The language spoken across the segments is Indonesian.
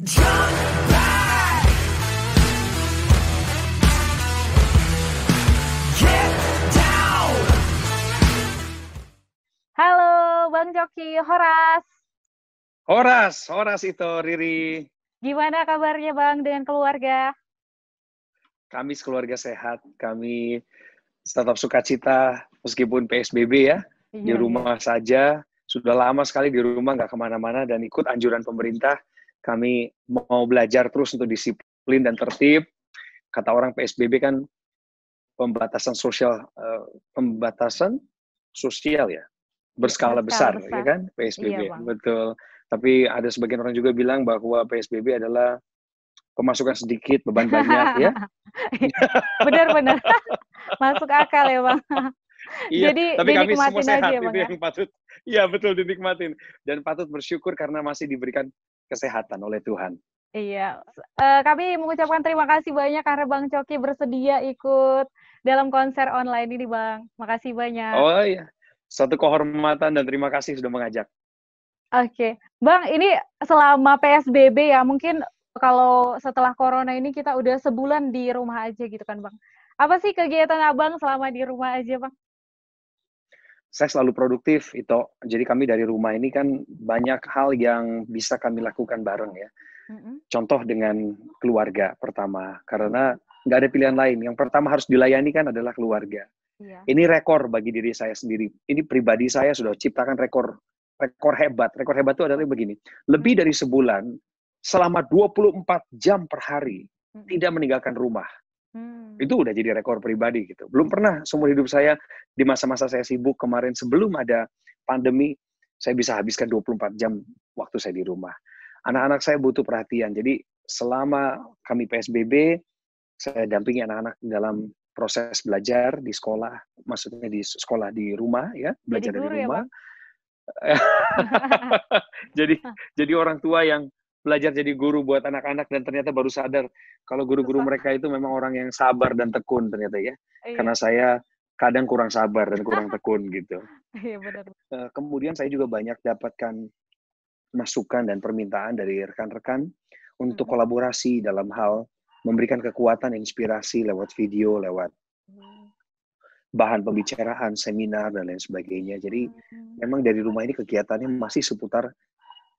Halo, Bang Coki, Horas. Horas, Horas itu Riri. Gimana kabarnya Bang dengan keluarga? Kami keluarga sehat, kami tetap sukacita meskipun PSBB ya, di Iya, rumah saja. Sudah lama sekali di rumah, nggak ke mana-mana dan ikut anjuran pemerintah. Kami mau belajar terus untuk disiplin dan tertib. Kata orang PSBB kan pembatasan sosial, eh, pembatasan sosial ya, berskala berskala besar, besar. ya kan PSBB, Iya, Bang. betul. Tapi ada sebagian orang juga bilang bahwa PSBB adalah pemasukan sedikit, beban banyak ya. Benar-benar. Masuk akal ya Bang. Iya, Jadi tapi kami semua sehat aja itu Bang, ya? yang patut. Iya betul dinikmatin dan patut bersyukur karena masih diberikan kesehatan oleh Tuhan. Iya, Eh, kami mengucapkan terima kasih banyak karena Bang Coki bersedia ikut dalam konser online ini Bang. Makasih banyak. Oh iya, satu kehormatan dan terima kasih sudah mengajak. Oke, Bang, ini selama PSBB ya, mungkin kalau setelah corona ini kita udah sebulan di rumah aja gitu kan, Bang. Apa sih kegiatan Abang selama di rumah aja, Bang? Saya selalu produktif itu. Jadi kami dari rumah ini kan banyak hal yang bisa kami lakukan bareng ya. Contoh dengan keluarga pertama, karena nggak ada pilihan lain. Yang pertama harus dilayani kan adalah keluarga. Iya. Ini rekor bagi diri saya sendiri. Ini pribadi saya sudah ciptakan rekor rekor hebat. Rekor hebat itu adalah begini. Lebih dari sebulan selama 24 jam per hari tidak meninggalkan rumah. Hmm. Itu udah jadi rekor pribadi gitu. Belum pernah seumur hidup saya di masa-masa saya sibuk kemarin sebelum ada pandemi saya bisa habiskan 24 jam waktu saya di rumah. Anak-anak saya butuh perhatian. Jadi selama kami PSBB saya dampingi anak-anak dalam proses belajar di sekolah, maksudnya di sekolah di rumah ya, belajar guru dari ya, rumah. jadi jadi orang tua yang belajar jadi guru buat anak-anak dan ternyata baru sadar kalau guru-guru mereka itu memang orang yang sabar dan tekun ternyata ya. Iya, Karena saya kadang kurang sabar dan kurang tekun gitu. iya benar. Eh, kemudian saya juga banyak dapatkan masukan dan permintaan dari rekan-rekan untuk Mhm. kolaborasi dalam hal memberikan kekuatan, inspirasi lewat video, lewat Hmm. bahan pembicaraan, seminar dan lain sebagainya. Jadi Hmm. memang dari rumah ini kegiatannya masih seputar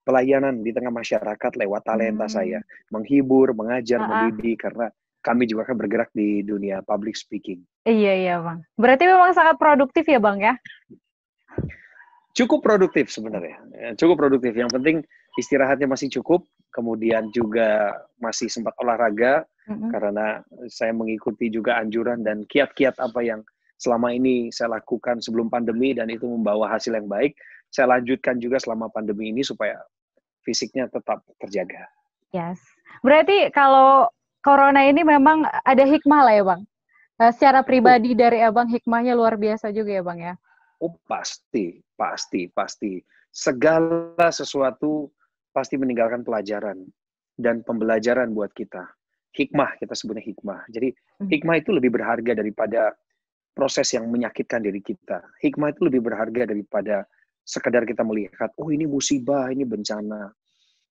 pelayanan di tengah masyarakat lewat talenta Hmm. saya, menghibur, mengajar, ah. mendidik karena kami juga kan bergerak di dunia public speaking. Iya, iya, Bang. Berarti memang sangat produktif ya, Bang ya? Cukup produktif sebenarnya, Ya, cukup produktif. Yang penting istirahatnya masih cukup, kemudian juga masih sempat olahraga Mm-mm. karena saya mengikuti juga anjuran dan kiat-kiat apa yang selama ini saya lakukan sebelum pandemi dan itu membawa hasil yang baik. Saya lanjutkan juga selama pandemi ini supaya fisiknya tetap terjaga. Yes. Berarti kalau corona ini memang ada hikmah lah ya, Bang. Eh, secara pribadi dari Abang hikmahnya luar biasa juga ya, Bang ya. Oh pasti, pasti, pasti. Segala sesuatu pasti meninggalkan pelajaran dan pembelajaran buat kita. Hikmah, kita sebutnya hikmah. Jadi Hmm. hikmah itu lebih berharga daripada proses yang menyakitkan diri kita. Hikmah itu lebih berharga daripada sekedar kita melihat, oh ini musibah, ini bencana.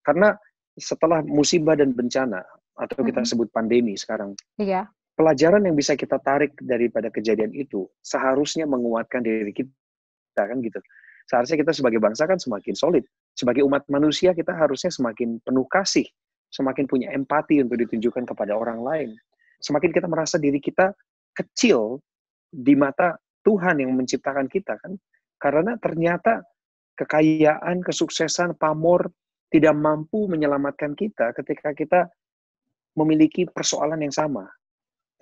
Karena setelah musibah dan bencana, atau kita sebut pandemi sekarang, Iya. pelajaran yang bisa kita tarik daripada kejadian itu seharusnya menguatkan diri kita kan gitu. Seharusnya kita sebagai bangsa kan semakin solid. Sebagai umat manusia kita harusnya semakin penuh kasih, semakin punya empati untuk ditunjukkan kepada orang lain. Semakin kita merasa diri kita kecil di mata Tuhan yang menciptakan kita kan. Karena ternyata kekayaan, kesuksesan, pamor tidak mampu menyelamatkan kita ketika kita memiliki persoalan yang sama.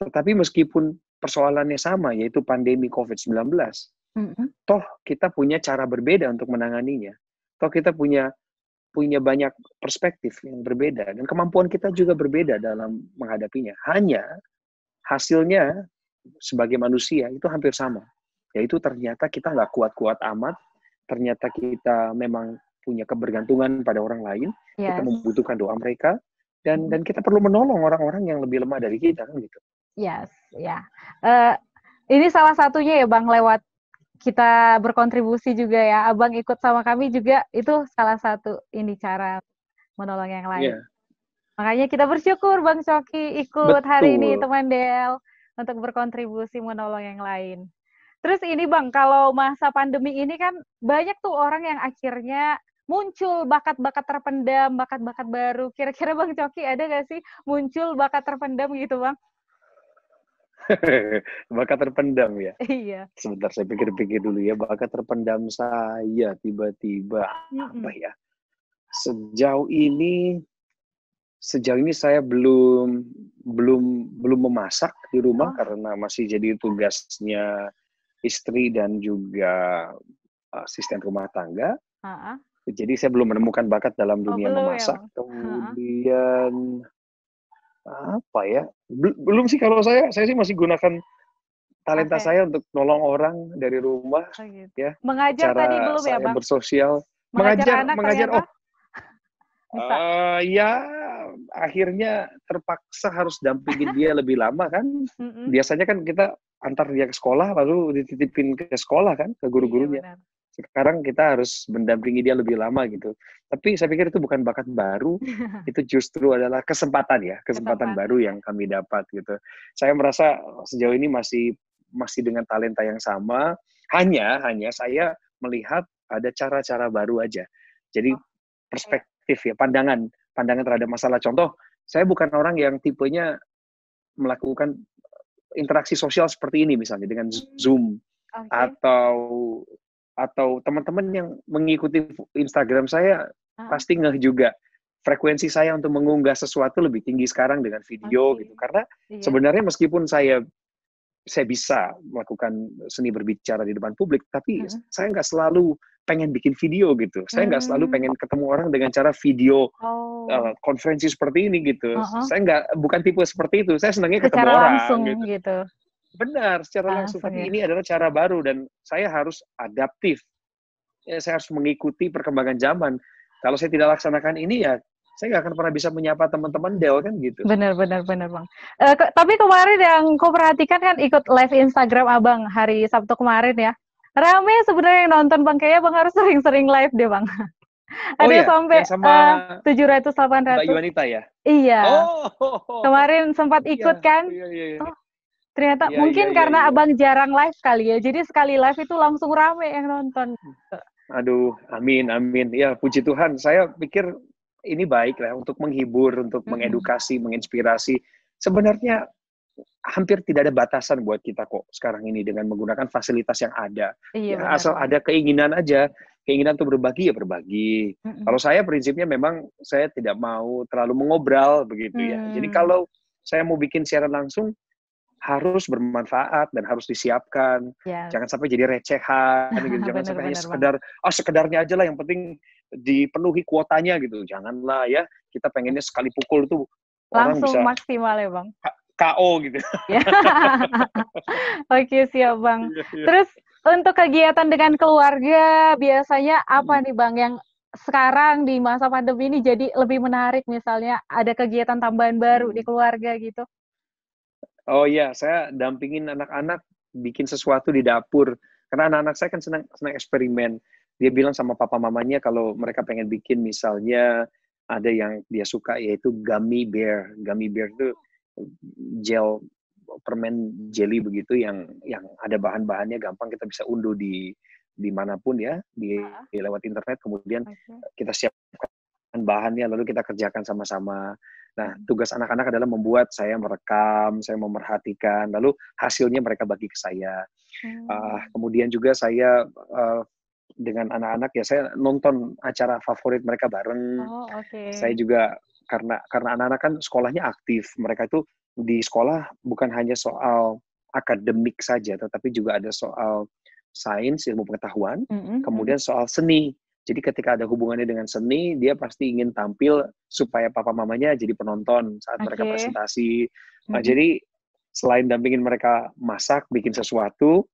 Tetapi meskipun persoalannya sama, yaitu pandemi COVID-19, Mm-mm. toh kita punya cara berbeda untuk menanganinya. Toh kita punya punya banyak perspektif yang berbeda dan kemampuan kita juga berbeda dalam menghadapinya. Hanya hasilnya sebagai manusia itu hampir sama. Yaitu ternyata kita nggak kuat-kuat amat, ternyata kita memang punya kebergantungan pada orang lain, kita Yes. membutuhkan doa mereka, dan Mhm. dan kita perlu menolong orang-orang yang lebih lemah dari kita kan gitu. Yes, ya. Eh, ini salah satunya ya Bang lewat kita berkontribusi juga ya. Abang ikut sama kami juga itu salah satu ini cara menolong yang lain. Iya. Makanya kita bersyukur Bang Coki ikut hari ini Betul. teman Del untuk berkontribusi menolong yang lain. Terus ini Bang, kalau masa pandemi ini kan banyak tuh orang yang akhirnya muncul bakat-bakat terpendam, bakat-bakat baru. Kira-kira Bang Coki ada gak sih muncul bakat terpendam gitu Bang? bakat terpendam ya. Iya. Sebentar saya pikir-pikir dulu ya. Bakat terpendam saya tiba-tiba apa ya? Sejauh ini sejauh ini saya belum belum belum memasak di rumah Oh. karena masih jadi tugasnya istri dan juga asisten rumah tangga. Ah, ah. Jadi saya belum menemukan bakat dalam Oh, dunia ya, memasak. Bang? Kemudian apa ya? Bel- Belum sih kalau saya, saya sih masih gunakan talenta Oke. saya untuk nolong orang dari rumah. Oh, gitu. Ya, Mengajar Cara tadi belum ya Bang? bersosial. Mengajar, mengajar, anak mengajar. ternyata? Oh, Bisa. eh, ya akhirnya terpaksa harus dampingin dia lebih lama kan. Biasanya kan kita antar dia ke sekolah lalu dititipin ke sekolah kan ke guru-gurunya. Iya, benar. sekarang kita harus mendampingi dia lebih lama gitu. Tapi saya pikir itu bukan bakat baru, itu justru adalah kesempatan ya, Kesempatan. kesempatan baru yang kami dapat gitu. Saya merasa sejauh ini masih masih dengan talenta yang sama, hanya hanya saya melihat ada cara-cara baru aja. Jadi Oh, perspektif ya, pandangan pandangan terhadap masalah. Contoh, saya bukan orang yang tipenya melakukan interaksi sosial seperti ini misalnya dengan Zoom Oke. atau atau teman-teman yang mengikuti Instagram saya Ah. pasti ngeh juga frekuensi saya untuk mengunggah sesuatu lebih tinggi sekarang dengan video Oke. gitu karena Iya. sebenarnya meskipun saya saya bisa melakukan seni berbicara di depan publik tapi Mm-mm. saya nggak selalu pengen bikin video gitu saya nggak selalu Hmm. pengen ketemu orang dengan cara video Oh, uh, konferensi seperti ini gitu Uh-huh. saya nggak bukan tipe seperti itu saya senangnya ketemu secara orang langsung gitu. gitu. Benar, secara langsung. Langsung Tapi ya. ini adalah cara baru dan saya harus adaptif. Ya, saya harus mengikuti perkembangan zaman. Kalau saya tidak laksanakan ini ya, saya nggak akan pernah bisa menyapa teman-teman Del kan gitu. Benar, benar, benar, Bang. Ke- tapi kemarin yang kau perhatikan kan ikut live Instagram Abang hari Sabtu kemarin ya. Rame sebenarnya yang nonton Bang. Kayaknya Bang harus sering-sering live deh, Bang. Oh Ada iya, sampai eh, 700 Mbak 800. Yuanita ya? Iya. Oh, Kemarin sempat Iya, ikut kan. Iya, iya, iya. Oh, Ternyata Iya, mungkin iya, iya, karena iya. Abang jarang live kali ya. Jadi sekali live itu langsung rame yang nonton. Aduh, amin, amin. Ya, puji Tuhan. Saya pikir ini baik lah untuk menghibur, untuk mengedukasi, menginspirasi. Sebenarnya hampir tidak ada batasan buat kita kok sekarang ini dengan menggunakan fasilitas yang ada. Iya, Ya, asal ada keinginan aja, keinginan untuk berbagi ya berbagi. Mm-mm. Kalau saya prinsipnya memang saya tidak mau terlalu mengobral begitu ya. Jadi Hmm. kalau saya mau bikin siaran langsung harus bermanfaat dan harus disiapkan. Ya. Jangan sampai jadi recehan gitu. Jangan Benar, sampai hanya benar, sekedar ah sekedarnya aja lah yang penting dipenuhi kuotanya gitu. Janganlah ya. Kita pengennya sekali pukul tuh orang Langsung bisa maksimal ya, Bang. KO gitu. Ya. Oke, siap, Bang. Iya, iya. Terus untuk kegiatan dengan keluarga biasanya apa Hmm. nih Bang yang sekarang di masa pandemi ini jadi lebih menarik misalnya ada kegiatan tambahan baru di Hmm. keluarga gitu? Oh iya, saya dampingin anak-anak bikin sesuatu di dapur. Karena anak-anak saya kan senang senang eksperimen. Dia bilang sama papa mamanya kalau mereka pengen bikin misalnya ada yang dia suka yaitu gummy bear. Gummy bear itu gel permen jelly begitu yang yang ada bahan-bahannya gampang kita bisa unduh di di mana pun ya di, Ah. di lewat internet kemudian Oke. kita siapkan bahannya lalu kita kerjakan sama-sama. Nah, Hmm. tugas anak-anak adalah membuat saya merekam, saya memerhatikan, lalu hasilnya mereka bagi ke saya. Hmm. Ah, kemudian juga saya eh, dengan anak-anak ya saya nonton acara favorit mereka bareng. Oh, oke. Saya juga karena karena anak-anak kan sekolahnya aktif, mereka itu di sekolah bukan hanya soal akademik saja, tetapi juga ada soal sains, ilmu pengetahuan, Mm-mm, kemudian soal seni. Jadi ketika ada hubungannya dengan seni, dia pasti ingin tampil supaya papa mamanya jadi penonton saat mereka Oke. presentasi. Nah, mm-mm. jadi selain dampingin mereka masak, bikin sesuatu,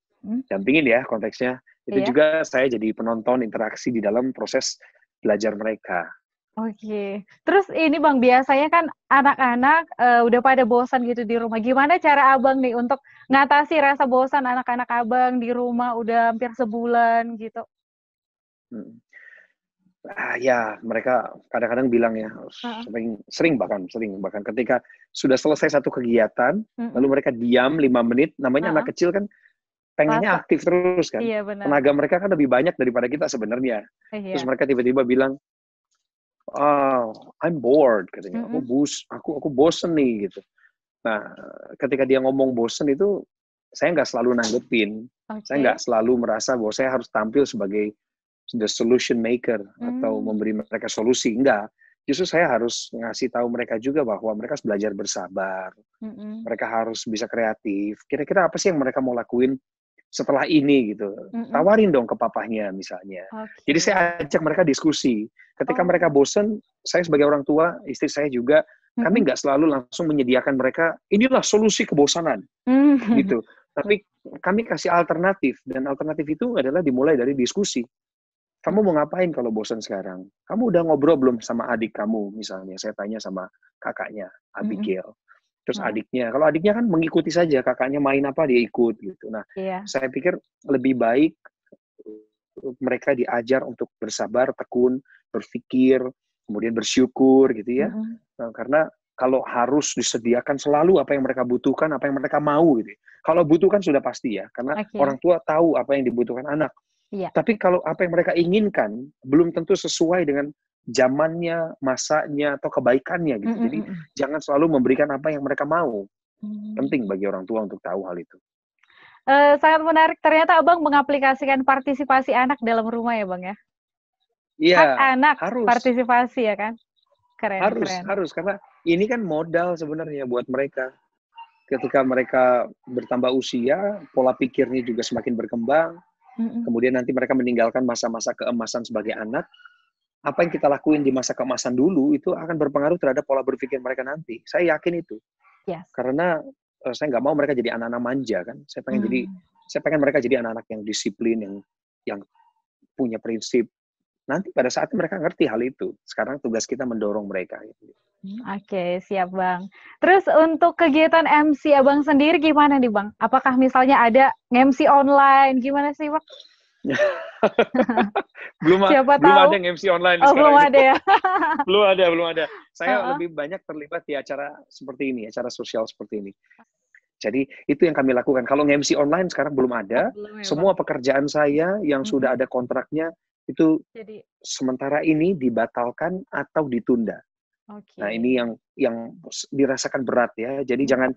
dampingin ya konteksnya, itu Iya. juga saya jadi penonton interaksi di dalam proses belajar mereka. Oke. Terus ini Bang, biasanya kan anak-anak eh, udah pada bosan gitu di rumah. Gimana cara Abang nih untuk ngatasi rasa bosan anak-anak Abang di rumah udah hampir sebulan gitu? Hmm. Ah, ya, mereka kadang-kadang bilang ya, Heeh. sering, sering bahkan, sering bahkan ketika sudah selesai satu kegiatan, Mhm. lalu mereka diam lima menit, namanya Heeh. anak kecil kan pengennya Rasa. aktif terus kan. Iya benar. Tenaga mereka kan lebih banyak daripada kita sebenarnya. Terus Iya. mereka tiba-tiba bilang, "Oh, I'm bored," katanya. Aku bus, aku aku bosen nih gitu. Nah, ketika dia ngomong bosen itu, saya nggak selalu nanggepin. Saya Oke. nggak selalu merasa bahwa saya harus tampil sebagai the solution maker atau Hmm. memberi mereka solusi. Enggak. Justru saya harus ngasih tahu mereka juga bahwa mereka harus belajar bersabar. Mhm. Mereka harus bisa kreatif. Kira-kira apa sih yang mereka mau lakuin setelah ini gitu. Mhm. Tawarin dong ke papahnya misalnya. Jadi Oke. saya ajak mereka diskusi. Ketika Oh. mereka bosen, saya sebagai orang tua, istri saya juga, kami Mhm. nggak selalu langsung menyediakan mereka, inilah solusi kebosanan, Mmm. gitu. Tapi kami kasih alternatif, dan alternatif itu adalah dimulai dari diskusi. Kamu mau ngapain kalau bosan sekarang? Kamu udah ngobrol belum sama adik kamu misalnya? Saya tanya sama kakaknya. Abigail. Terus Heeh. adiknya, kalau adiknya kan mengikuti saja, kakaknya main apa dia ikut gitu. Nah, Iya. saya pikir lebih baik mereka diajar untuk bersabar, tekun, berpikir, kemudian bersyukur gitu ya. Mhm. Nah, karena kalau harus disediakan selalu apa yang mereka butuhkan, apa yang mereka mau gitu. ya. Kalau butuhkan sudah pasti ya, karena Oke. orang tua tahu apa yang dibutuhkan anak. Iya. Tapi kalau apa yang mereka inginkan belum tentu sesuai dengan zamannya, masanya atau kebaikannya gitu. Mhm Jadi mhm. jangan selalu memberikan apa yang mereka mau. Mmm. Penting bagi orang tua untuk tahu hal itu. Eee, sangat menarik. Ternyata Abang mengaplikasikan partisipasi anak dalam rumah ya, Bang, ya? Hak Iya, anak harus. partisipasi ya kan? Keren Harus, keren. harus karena ini kan modal sebenarnya buat mereka. Ketika mereka bertambah usia, pola pikirnya juga semakin berkembang. Mhm. Kemudian nanti mereka meninggalkan masa-masa keemasan sebagai anak. Apa yang kita lakuin di masa keemasan dulu itu akan berpengaruh terhadap pola berpikir mereka nanti. Saya yakin itu. Yes. Karena saya nggak mau mereka jadi anak-anak manja kan. Saya pengen jadi, Mmm. saya pengen mereka jadi anak-anak yang disiplin, yang yang punya prinsip. Nanti pada saat mereka ngerti hal itu. Sekarang tugas kita mendorong mereka. Gitu. Oke, siap, Bang. Terus untuk kegiatan MC Abang sendiri gimana nih, Bang? Apakah misalnya ada nge-MC online, gimana sih, Bang? belum Siapa belum tahu. ada yang MC online Oh, belum ada ya? belum ada, belum ada. Saya Heeh. lebih banyak terlibat di acara seperti ini, acara sosial seperti ini. Jadi itu yang kami lakukan. Kalau nge-MC online sekarang belum ada. Oh, belum ya, Semua pekerjaan saya yang Mhm. sudah ada kontraknya itu Jadi sementara ini dibatalkan atau ditunda. oke. Nah, ini yang yang dirasakan berat ya. Jadi Mhm. jangan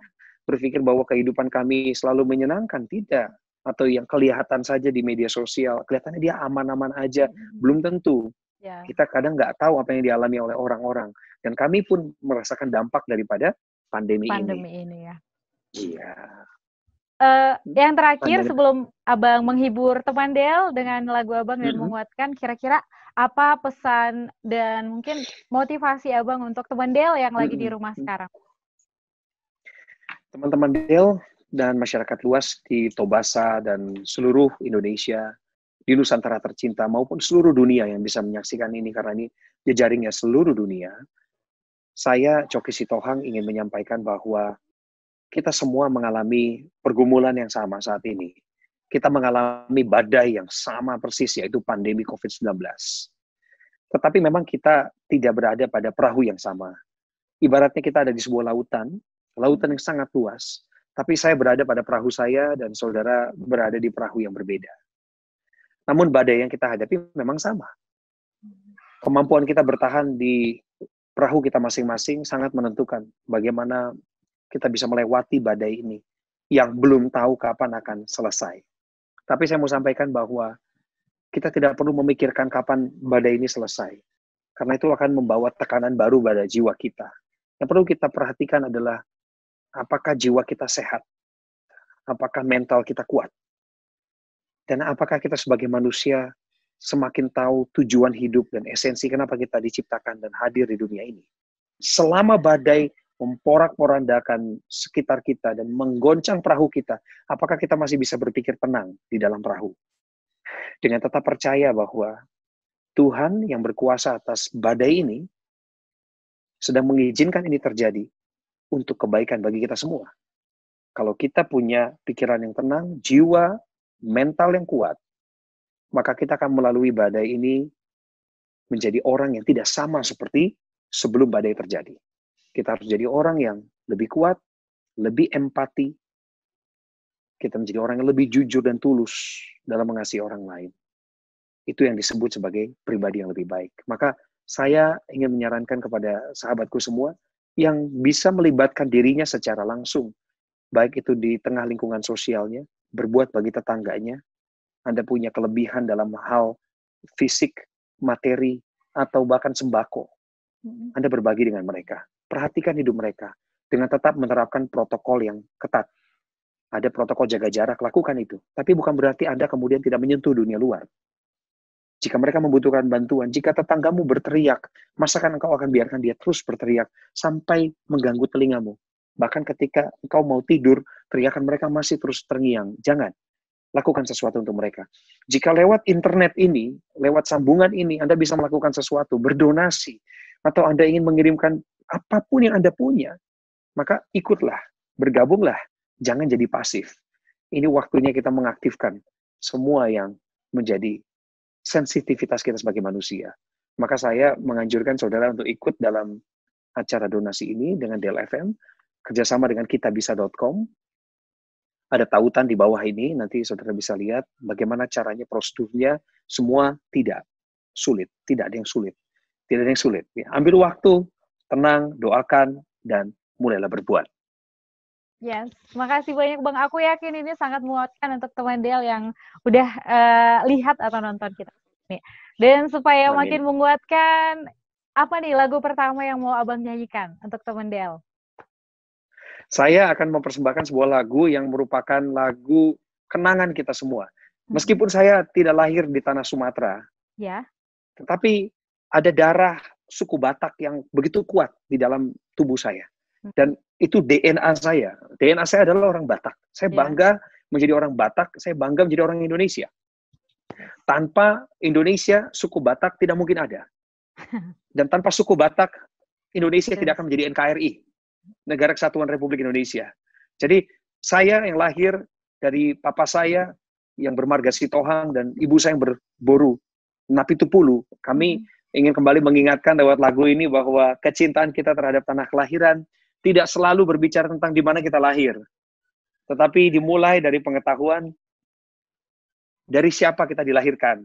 berpikir bahwa kehidupan kami selalu menyenangkan, tidak. Atau yang kelihatan saja di media sosial, kelihatannya dia aman-aman aja, Mhm. belum tentu. Ya. Kita kadang nggak tahu apa yang dialami oleh orang-orang. Dan kami pun merasakan dampak daripada pandemi, ini. Pandemi ini ya. Iya. Eee, yang terakhir sebelum Abang menghibur teman Del dengan lagu Abang dan Mhm. menguatkan, kira-kira apa pesan dan mungkin motivasi Abang untuk teman Del yang lagi di Mhm. rumah sekarang? Teman-teman Del dan masyarakat luas di Tobasa dan seluruh Indonesia, di Nusantara tercinta maupun seluruh dunia yang bisa menyaksikan ini karena ini jejaringnya seluruh dunia. Saya Coki Sitohang ingin menyampaikan bahwa kita semua mengalami pergumulan yang sama saat ini. Kita mengalami badai yang sama persis yaitu pandemi COVID-19. Tetapi memang kita tidak berada pada perahu yang sama. Ibaratnya kita ada di sebuah lautan, lautan yang sangat luas, tapi saya berada pada perahu saya dan saudara berada di perahu yang berbeda. Namun badai yang kita hadapi memang sama. Kemampuan kita bertahan di perahu kita masing-masing sangat menentukan bagaimana kita bisa melewati badai ini yang belum tahu kapan akan selesai. Tapi saya mau sampaikan bahwa kita tidak perlu memikirkan kapan badai ini selesai. Karena itu akan membawa tekanan baru pada jiwa kita. Yang perlu kita perhatikan adalah apakah jiwa kita sehat? Apakah mental kita kuat? Dan apakah kita sebagai manusia semakin tahu tujuan hidup dan esensi kenapa kita diciptakan dan hadir di dunia ini? Selama badai memporak-porandakan sekitar kita dan menggoncang perahu kita, apakah kita masih bisa berpikir tenang di dalam perahu? Dengan tetap percaya bahwa Tuhan yang berkuasa atas badai ini sedang mengizinkan ini terjadi untuk kebaikan bagi kita semua. Kalau kita punya pikiran yang tenang, jiwa, mental yang kuat, maka kita akan melalui badai ini menjadi orang yang tidak sama seperti sebelum badai terjadi. Kita harus jadi orang yang lebih kuat, lebih empati. Kita menjadi orang yang lebih jujur dan tulus dalam mengasihi orang lain. Itu yang disebut sebagai pribadi yang lebih baik. Maka saya ingin menyarankan kepada sahabatku semua yang bisa melibatkan dirinya secara langsung, baik itu di tengah lingkungan sosialnya, berbuat bagi tetangganya, Anda punya kelebihan dalam hal fisik, materi, atau bahkan sembako. Anda berbagi dengan mereka. Perhatikan hidup mereka dengan tetap menerapkan protokol yang ketat. Ada protokol jaga jarak, lakukan itu. Tapi bukan berarti Anda kemudian tidak menyentuh dunia luar. Jika mereka membutuhkan bantuan, jika tetanggamu berteriak, masakan engkau akan biarkan dia terus berteriak sampai mengganggu telingamu. Bahkan ketika engkau mau tidur, teriakan mereka masih terus terngiang. Jangan lakukan sesuatu untuk mereka. Jika lewat internet ini, lewat sambungan ini, Anda bisa melakukan sesuatu, berdonasi, atau Anda ingin mengirimkan apa pun yang Anda punya, maka ikutlah, bergabunglah, jangan jadi pasif. Ini waktunya kita mengaktifkan semua yang menjadi sensitivitas kita sebagai manusia. Maka saya menganjurkan saudara untuk ikut dalam acara donasi ini dengan DLFM, kerjasama dengan kitabisa.com, ada tautan di bawah ini, nanti saudara bisa lihat bagaimana caranya prosedurnya, semua tidak sulit, tidak ada yang sulit. Tidak ada yang sulit. Ya, ambil waktu, tenang, doakan, dan mulailah berbuat. Yes, makasih banyak Bang. Aku yakin ini sangat menguatkan untuk teman Del yang udah uh, lihat atau nonton kita. Nih. Dan supaya Amin. makin menguatkan, apa nih lagu pertama yang mau Abang nyanyikan untuk teman Del? Saya akan mempersembahkan sebuah lagu yang merupakan lagu kenangan kita semua. Hmm. Meskipun saya tidak lahir di tanah Sumatera, ya. tetapi ada darah suku Batak yang begitu kuat di dalam tubuh saya. Hmm. Dan itu DNA saya. DNA saya adalah orang Batak. Saya ya. bangga menjadi orang Batak, saya bangga menjadi orang Indonesia. Tanpa Indonesia, suku Batak tidak mungkin ada. Dan tanpa suku Batak, Indonesia tidak akan menjadi NKRI. Negara Kesatuan Republik Indonesia. Jadi saya yang lahir dari papa saya yang bermarga Sitohang dan ibu saya yang berboru Napitupulu, kami hmm. Ingin kembali mengingatkan lewat lagu ini bahwa kecintaan kita terhadap tanah kelahiran tidak selalu berbicara tentang di mana kita lahir, tetapi dimulai dari pengetahuan dari siapa kita dilahirkan,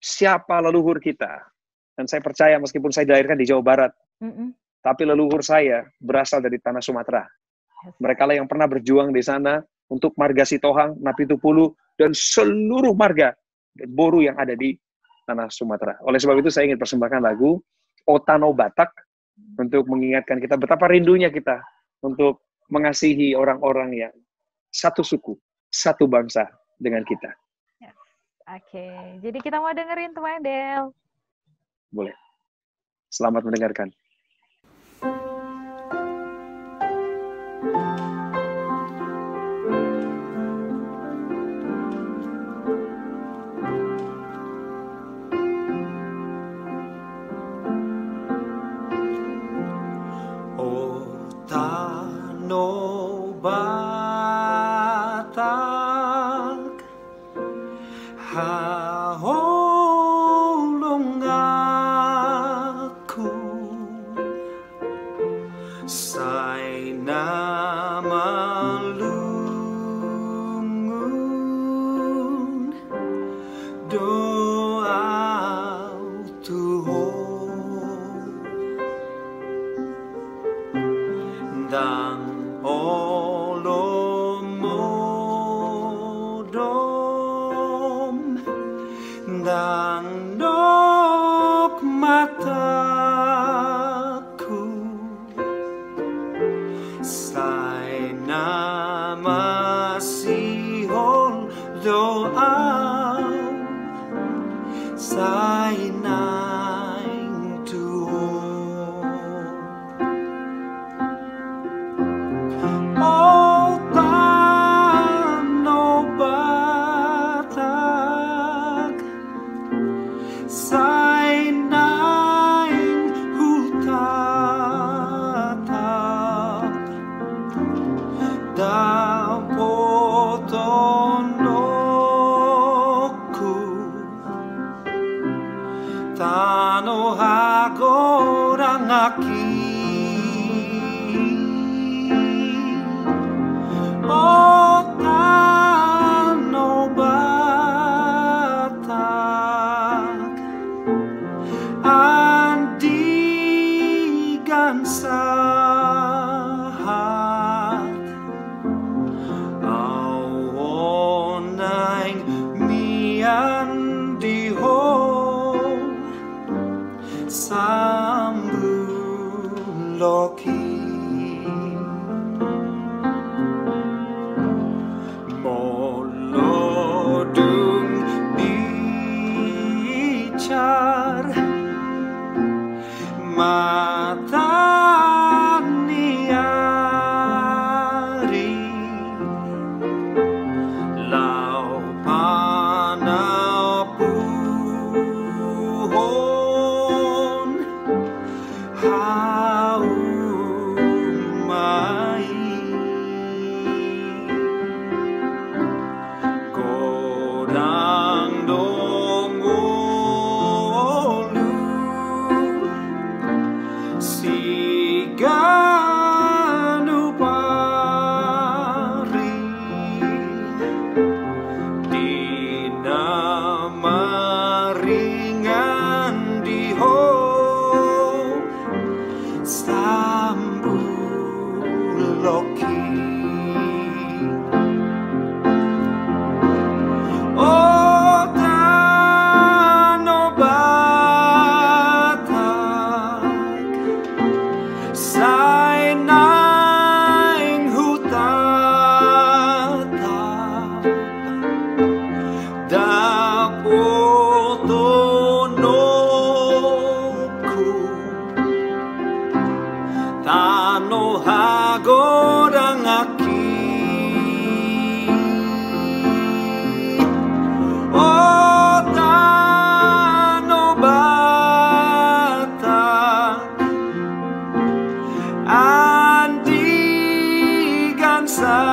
siapa leluhur kita. Dan saya percaya meskipun saya dilahirkan di Jawa Barat, mm -mm. Tapi leluhur saya berasal dari tanah Sumatera. Mereka lah yang pernah berjuang di sana untuk marga Sitohang, Napitupulu, dan seluruh marga dan boru yang ada di tanah Sumatera. Oleh sebab itu saya ingin persembahkan lagu Otano Batak untuk mengingatkan kita betapa rindunya kita untuk mengasihi orang-orang yang satu suku, satu bangsa dengan kita. Oke, jadi kita mau dengerin teman Del. Boleh. Selamat mendengarkan.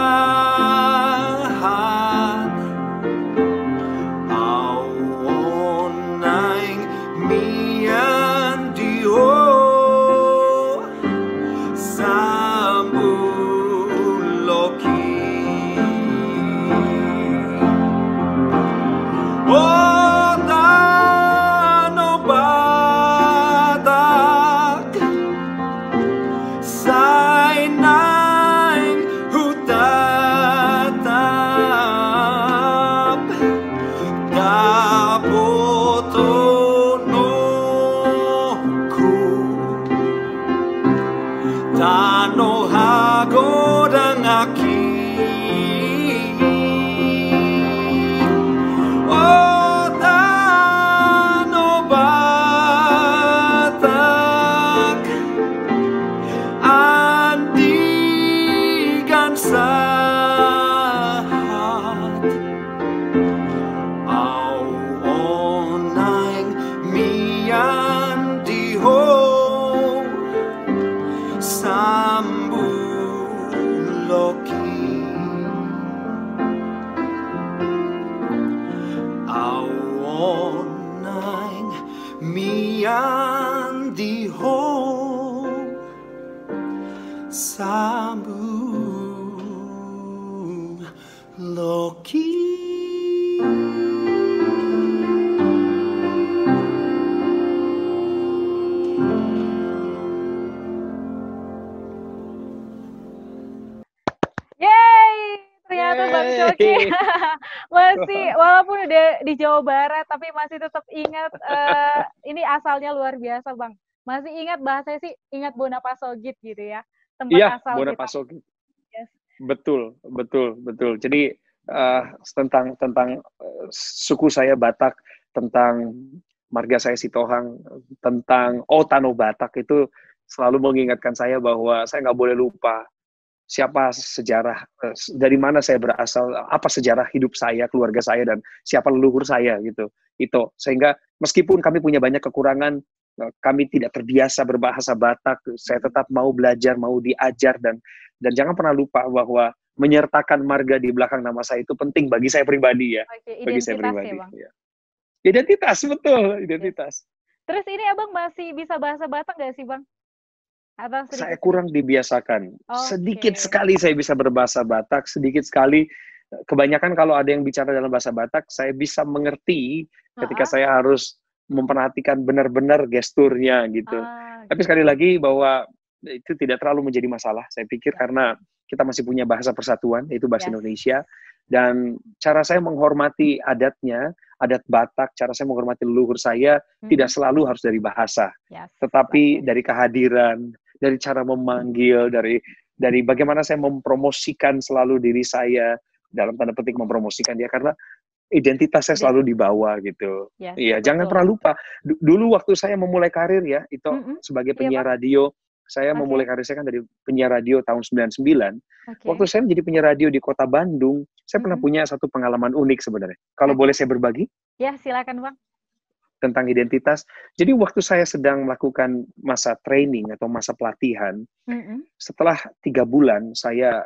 now. morning, me and the Sabu Loki. Yay! Ternyata Bang masih walaupun udah di Jawa Barat tapi masih tetap ingat eh, ini asalnya luar biasa Bang. Masih ingat bahasanya sih ingat Bonapasogit gitu ya. Tempat Iya, asal Bona kita. Pasogi. Yes. Betul, betul, betul. Jadi eh, tentang tentang eh, suku saya Batak, tentang marga saya Sitohang, tentang oh Tano Batak itu selalu mengingatkan saya bahwa saya nggak boleh lupa siapa sejarah eh, dari mana saya berasal, apa sejarah hidup saya, keluarga saya dan siapa leluhur saya gitu. Itu sehingga meskipun kami punya banyak kekurangan, eh, kami tidak terbiasa berbahasa Batak, saya tetap mau belajar, mau diajar dan dan jangan pernah lupa bahwa menyertakan marga di belakang nama saya itu penting bagi saya pribadi ya, Oke, bagi saya pribadi. ya Bang. ya. Identitas betul, identitas. Terus ini Abang masih bisa bahasa Batak nggak sih Bang? Atau sedikit? Saya kurang dibiasakan. Oke. Sedikit sekali saya bisa berbahasa Batak, sedikit sekali. Kebanyakan kalau ada yang bicara dalam bahasa Batak, saya bisa mengerti ketika Ha-ha. saya harus memperhatikan benar-benar gesturnya gitu. Ah, Tapi sekali lagi bahwa itu tidak terlalu menjadi masalah. Saya pikir Ya. karena kita masih punya bahasa persatuan, yaitu bahasa Yes. Indonesia. Dan cara saya menghormati adatnya, adat Batak, cara saya menghormati leluhur saya, tidak Mhm. selalu harus dari bahasa, Yes. tetapi Oke. dari kehadiran, dari cara memanggil, dari dari bagaimana saya mempromosikan selalu diri saya dalam tanda petik mempromosikan dia karena identitas saya Iya. selalu dibawa gitu. Yes, Iya, jangan betul. pernah lupa. Du- Dulu waktu saya memulai karir ya, itu Mm-mm. sebagai Iya, penyiar radio, saya Oke. memulai karir saya kan dari penyiar radio tahun 99. Oke. Waktu saya menjadi penyiar radio di Kota Bandung, saya pernah Mm-mm. punya satu pengalaman unik sebenarnya. Kalau Oke. boleh saya berbagi Ya, silakan Bang. Tentang identitas. Jadi waktu saya sedang melakukan masa training atau masa pelatihan, Mm-mm. setelah tiga bulan saya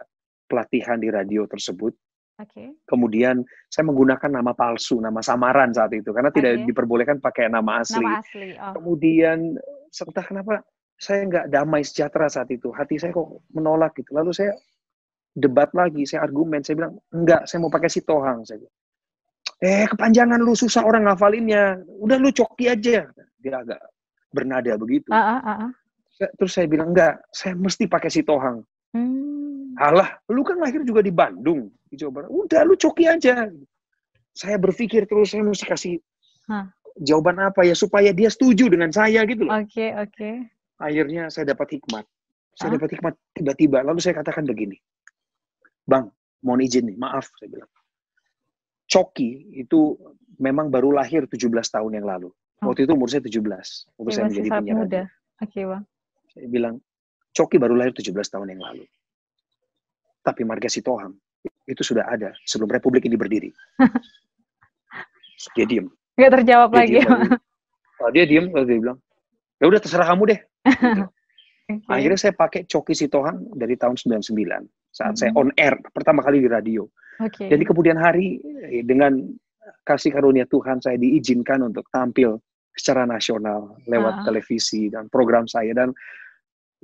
pelatihan di radio tersebut, Oke. kemudian saya menggunakan nama palsu, nama samaran saat itu, karena tidak Oke. diperbolehkan pakai nama asli. Nama asli. Oh. Kemudian entah kenapa saya nggak damai sejahtera saat itu, hati saya kok menolak gitu. Lalu saya debat lagi, saya argumen, saya bilang enggak, saya mau pakai si Tohang. Saya bilang, eh kepanjangan lu susah orang ngafalinnya, udah lu coki aja. Dia agak bernada begitu. Ah, ah. Saya- Terus saya bilang enggak, saya mesti pakai si Tohang. Hmm. Alah, lu kan lahir juga di Bandung, di Jawa Barat. Udah, lu coki aja. Saya berpikir terus, saya mesti kasih Hah. jawaban apa ya, supaya dia setuju dengan saya gitu loh. Oke, oke. Akhirnya saya dapat hikmat. Saya dapat hikmat tiba-tiba. Lalu saya katakan begini, Bang, mohon izin nih, maaf, saya bilang. Coki itu memang baru lahir 17 tahun yang lalu. Oh. Waktu itu umur saya 17. Waktu Oke, saya menjadi penyiar muda. Oke, Bang. Saya bilang, Coki baru lahir 17 tahun yang lalu. Tapi Marga Sitohang itu sudah ada sebelum Republik ini berdiri. dia diem. Nggak terjawab Dia lagi. diem, Oh, dia diem, lalu dia bilang, ya udah terserah kamu deh. Gitu. Oke. Akhirnya saya pakai Coki Sitohang dari tahun 99 saat saya Mhm. on air pertama kali di radio. Oke. Jadi kemudian hari eh, dengan kasih karunia Tuhan saya diizinkan untuk tampil secara nasional lewat Ah. televisi dan program saya dan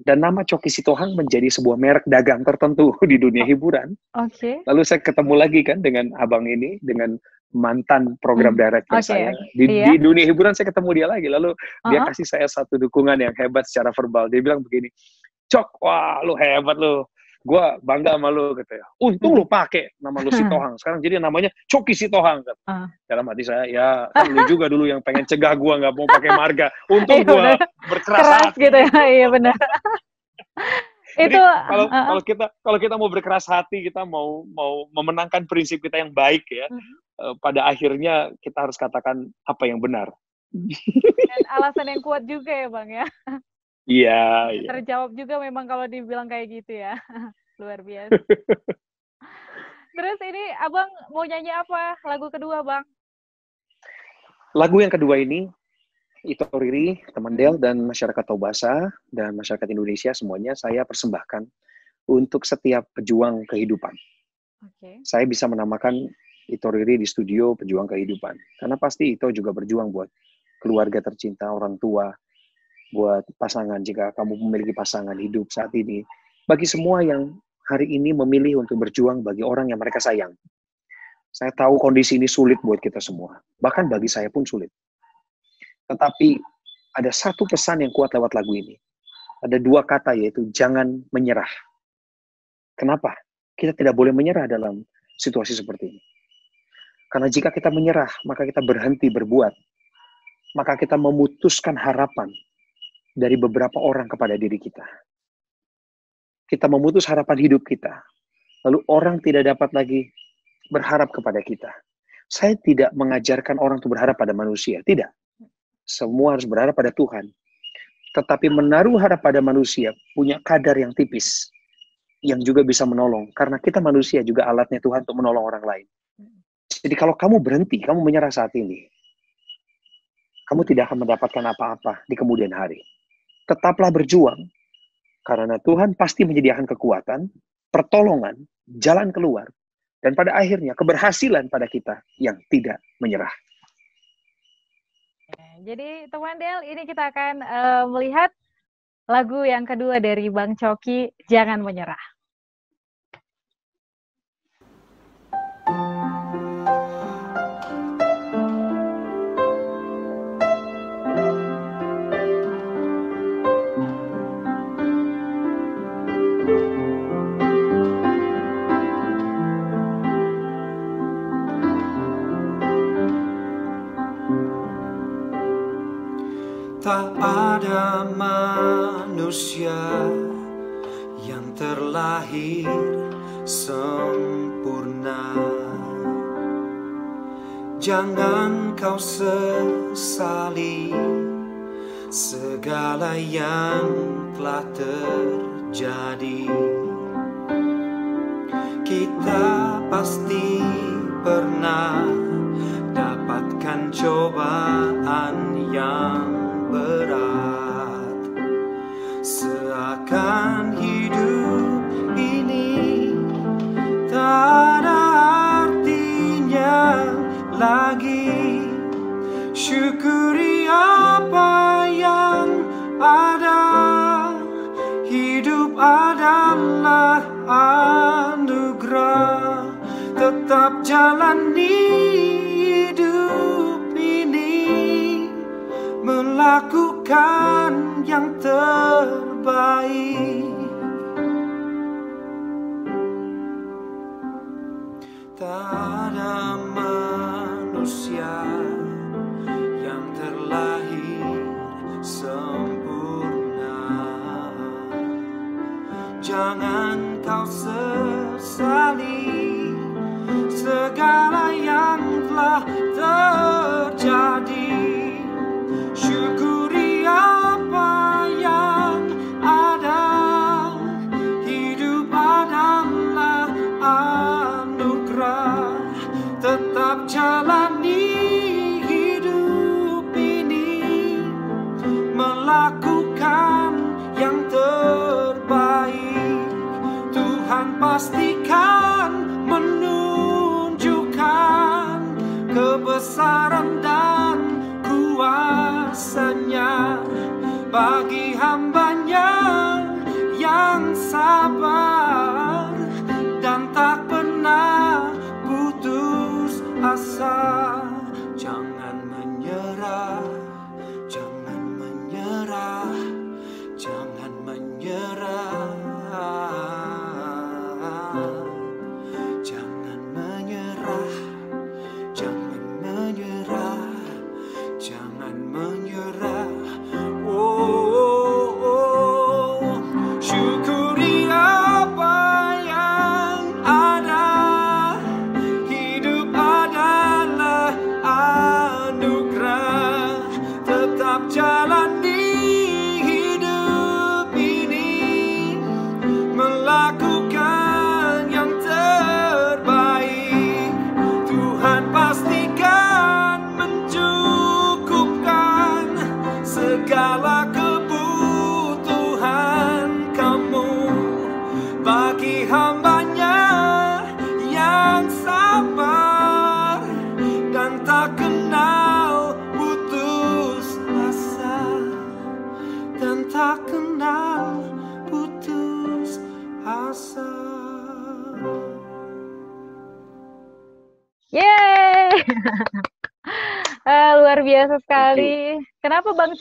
dan nama Coki Sitohang menjadi sebuah merek dagang tertentu di dunia hiburan. Oke. Lalu saya ketemu lagi kan dengan abang ini dengan mantan program Hmm, director oke, saya oke. di, Iya. di dunia hiburan saya ketemu dia lagi lalu dia Uh-uh. kasih saya satu dukungan yang hebat secara verbal dia bilang begini cok wah lu hebat lu gua bangga sama lu katanya untung lu pakai nama lu Sitohang sekarang jadi namanya Coki Sitohang kata. Ah. dalam hati saya ya kan lu juga dulu yang pengen cegah gua nggak mau pakai marga untung Iya, gua benar. berkeras Keras hati gitu ya. Iya, benar. Jadi, Itu kalau ah, ah. kalau kita kalau kita mau berkeras hati kita mau mau memenangkan prinsip kita yang baik ya Mhm. eh, pada akhirnya kita harus katakan apa yang benar dan alasan yang kuat juga ya, Bang ya. iya iya Terjawab juga memang kalau dibilang kayak gitu ya. Luar biasa. Terus ini Abang mau nyanyi apa? Lagu kedua, Bang? lagu yang kedua ini Ito Riri, teman. Del dan masyarakat Tobasa dan masyarakat Indonesia semuanya saya persembahkan untuk setiap pejuang kehidupan. Oke. Saya bisa menamakan Ito Riri di studio pejuang kehidupan karena pasti Ito juga berjuang buat keluarga tercinta, orang tua, buat pasangan jika kamu memiliki pasangan hidup saat ini. Bagi semua yang hari ini memilih untuk berjuang bagi orang yang mereka sayang. Saya tahu kondisi ini sulit buat kita semua. Bahkan bagi saya pun sulit. Tetapi ada satu pesan yang kuat lewat lagu ini. Ada dua kata yaitu jangan menyerah. Kenapa? Kita tidak boleh menyerah dalam situasi seperti ini. Karena jika kita menyerah, maka kita berhenti berbuat. Maka kita memutuskan harapan dari beberapa orang kepada diri kita. Kita memutus harapan hidup kita. Lalu orang tidak dapat lagi berharap kepada kita. Saya tidak mengajarkan orang untuk berharap pada manusia, tidak. Semua harus berharap pada Tuhan. Tetapi menaruh harap pada manusia punya kadar yang tipis yang juga bisa menolong karena kita manusia juga alatnya Tuhan untuk menolong orang lain. Jadi kalau kamu berhenti, kamu menyerah saat ini, kamu tidak akan mendapatkan apa-apa di kemudian hari. Tetaplah berjuang karena Tuhan pasti menyediakan kekuatan, pertolongan, jalan keluar dan pada akhirnya keberhasilan pada kita yang tidak menyerah. Jadi teman Del, ini kita akan eh, melihat lagu yang kedua dari Bang Coki, Jangan Menyerah. Ada manusia yang terlahir sempurna. Jangan kau sesali segala yang telah terjadi. Kita pasti pernah voltar.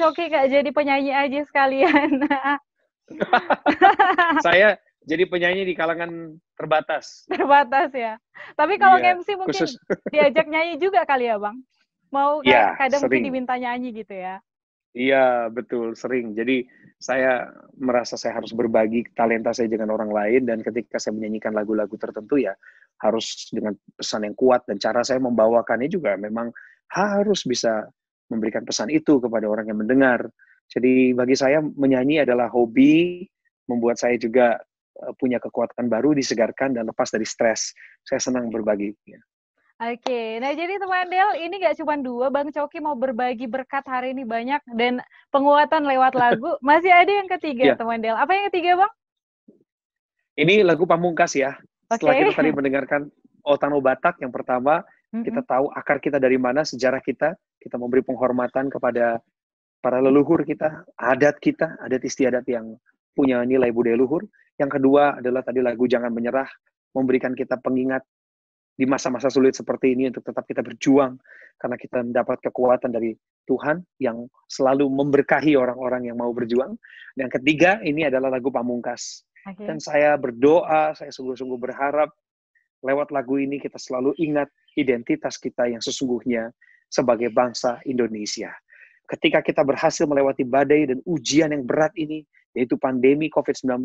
Coki gak jadi penyanyi aja sekalian? Saya jadi penyanyi di kalangan terbatas. Terbatas ya. Tapi kalau Iya, MC mungkin khusus diajak nyanyi juga kali ya Bang? Mau kayak kadang mungkin sering. diminta nyanyi gitu ya. Iya, betul, sering. Jadi saya merasa saya harus berbagi talenta saya dengan orang lain dan ketika saya menyanyikan lagu-lagu tertentu ya harus dengan pesan yang kuat dan cara saya membawakannya juga memang harus bisa memberikan pesan itu kepada orang yang mendengar. Jadi bagi saya menyanyi adalah hobi, membuat saya juga eh, punya kekuatan baru, disegarkan dan lepas dari stres. Saya senang berbagi. Oke, nah jadi teman Del, ini gak cuma dua, Bang Coki mau berbagi berkat hari ini banyak dan penguatan lewat lagu. Masih ada yang ketiga, Iya. teman Del. Apa yang ketiga, Bang? Ini lagu pamungkas ya. Setelah Oke. kita tadi mendengarkan Otano Batak yang pertama, kita tahu akar kita dari mana, sejarah kita, kita memberi penghormatan kepada para leluhur kita, adat kita, adat istiadat yang punya nilai budaya luhur. Yang kedua adalah tadi lagu Jangan Menyerah, memberikan kita pengingat di masa-masa sulit seperti ini untuk tetap kita berjuang, karena kita mendapat kekuatan dari Tuhan yang selalu memberkahi orang-orang yang mau berjuang. Dan ketiga, ini adalah lagu Pamungkas. Oke. Dan saya berdoa, saya sungguh-sungguh berharap lewat lagu ini kita selalu ingat identitas kita yang sesungguhnya sebagai bangsa Indonesia. Ketika kita berhasil melewati badai dan ujian yang berat ini, yaitu pandemi COVID-19,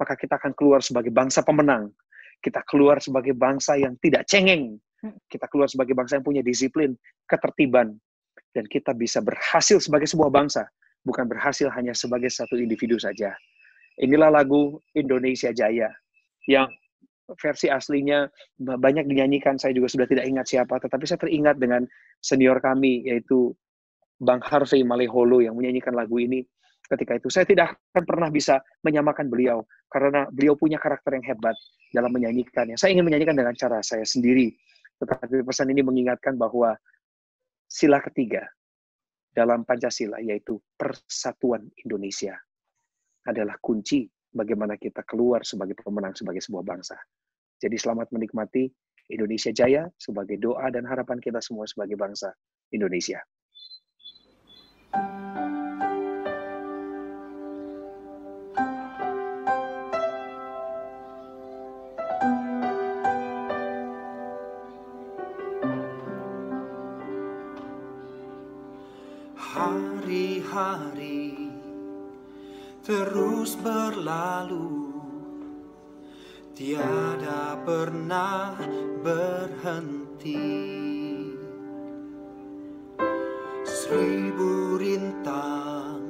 maka kita akan keluar sebagai bangsa pemenang. Kita keluar sebagai bangsa yang tidak cengeng. Kita keluar sebagai bangsa yang punya disiplin, ketertiban, dan kita bisa berhasil sebagai sebuah bangsa, bukan berhasil hanya sebagai satu individu saja. Inilah lagu Indonesia Jaya yang versi aslinya banyak dinyanyikan, saya juga sudah tidak ingat siapa, tetapi saya teringat dengan senior kami, yaitu Bang Harvey Maleholo yang menyanyikan lagu ini ketika itu. Saya tidak akan pernah bisa menyamakan beliau, karena beliau punya karakter yang hebat dalam menyanyikannya. Saya ingin menyanyikan dengan cara saya sendiri, tetapi pesan ini mengingatkan bahwa sila ketiga dalam Pancasila, yaitu persatuan Indonesia, adalah kunci bagaimana kita keluar sebagai pemenang sebagai sebuah bangsa. Jadi selamat menikmati Indonesia Jaya sebagai doa dan harapan kita semua sebagai bangsa Indonesia. Hari-hari terus berlalu. Tiada pernah berhenti. Seribu rintang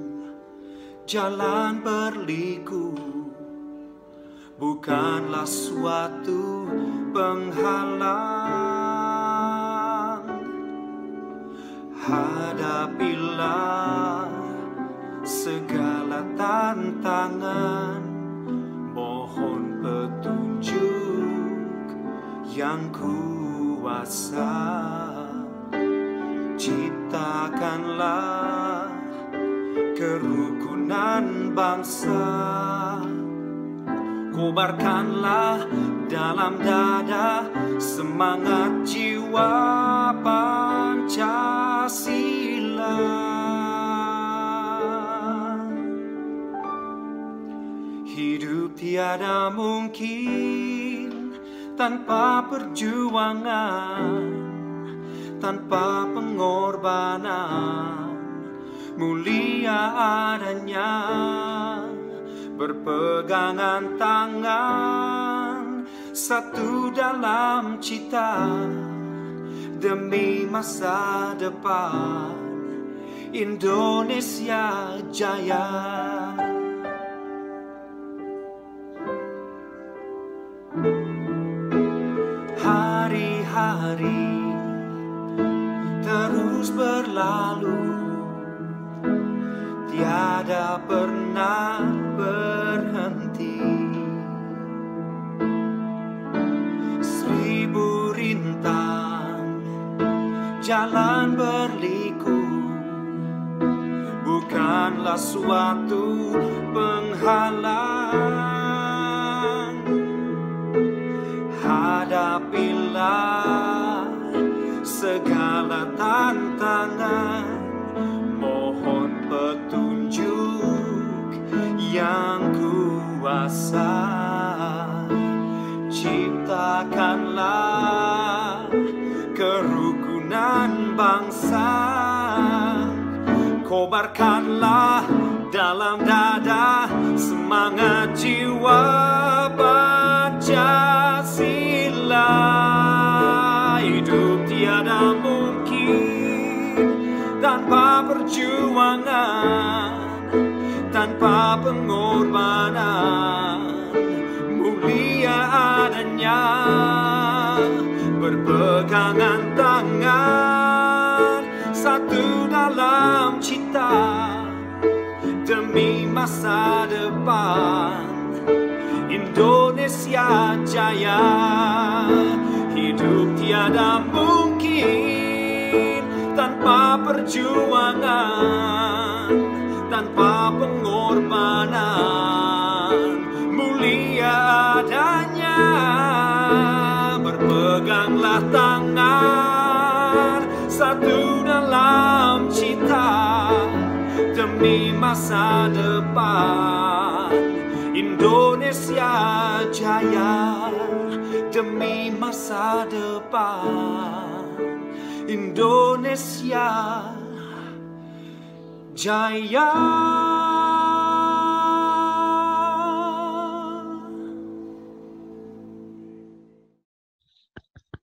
jalan berliku. Bukanlah suatu penghalang. Hadapilah segala tantangan. Mohon petunjuk yang kuasa. Ciptakanlah kerukunan bangsa. Kobarkanlah dalam dada semangat jiwa Pancasila. Hidup tiada mungkin tanpa perjuangan, tanpa pengorbanan, mulia adanya berpegangan tangan satu dalam cita demi masa depan Indonesia Jaya. Hari-hari terus berlalu. Tiada pernah berhenti. Seribu rintang jalan berliku. Bukanlah suatu penghalang. Hadapilah segala tantangan. Mohon petunjuk yang kuasa. Ciptakanlah kerukunan bangsa. Kobarkanlah dalam dada semangat jiwa Pancasila tanpa pengorbanan? Mulia adanya. Berpegangan tangan satu dalam cita demi masa depan. Indonesia Jaya. Hidup tiada mungkin tanpa perjuangan tanpa pengorbanan. Mulia adanya berpeganglah tangan satu dalam cita demi masa depan. Indonesia Indonesia jaya demi masa depan. Indonesia jaya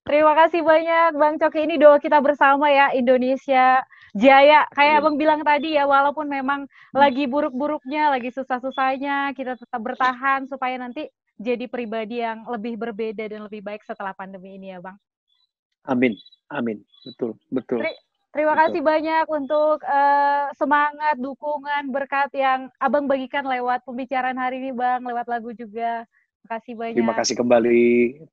Terima kasih banyak Bang Coki. Ini doa kita bersama ya Indonesia Jaya. Kayak Amin. Abang bilang tadi ya, walaupun memang lagi buruk-buruknya, lagi susah-susahnya, kita tetap bertahan supaya nanti jadi pribadi yang lebih berbeda dan lebih baik setelah pandemi ini ya Bang. Amin, amin, betul, betul. Terima Betul. kasih banyak untuk eh, semangat, dukungan, berkat yang Abang bagikan lewat pembicaraan hari ini Bang, lewat lagu juga. Terima kasih banyak. Terima kasih kembali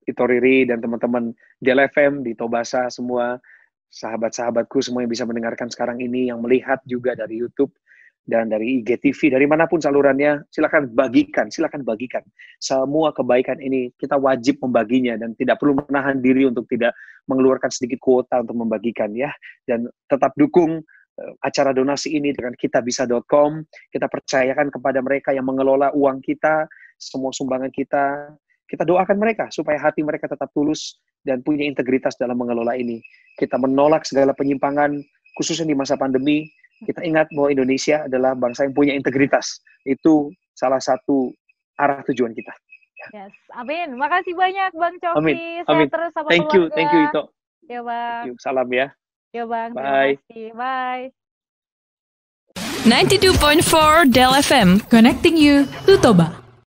Ito Riri dan teman-teman Del FM di Tobasa semua sahabat-sahabatku semua yang bisa mendengarkan sekarang ini yang melihat juga dari YouTube dan dari IGTV dari mana pun salurannya silakan bagikan silakan bagikan semua kebaikan ini kita wajib membaginya dan tidak perlu menahan diri untuk tidak mengeluarkan sedikit kuota untuk membagikan ya dan tetap dukung eh, acara donasi ini dengan kitabisa.com kita percayakan kepada mereka yang mengelola uang kita semua sumbangan kita kita doakan mereka supaya hati mereka tetap tulus dan punya integritas dalam mengelola ini. Kita menolak segala penyimpangan, khususnya di masa pandemi. Kita ingat bahwa Indonesia adalah bangsa yang punya integritas. Itu salah satu arah tujuan kita. Yes, amin. Makasih banyak Bang Coki. Amin, amin. terus sama Thank you, keluarga. thank you Ito. Ya Bang. Thank you. Salam ya. Ya Bang. Bye. Terima kasih. Bye. 92.4 Del FM. Connecting you to Toba.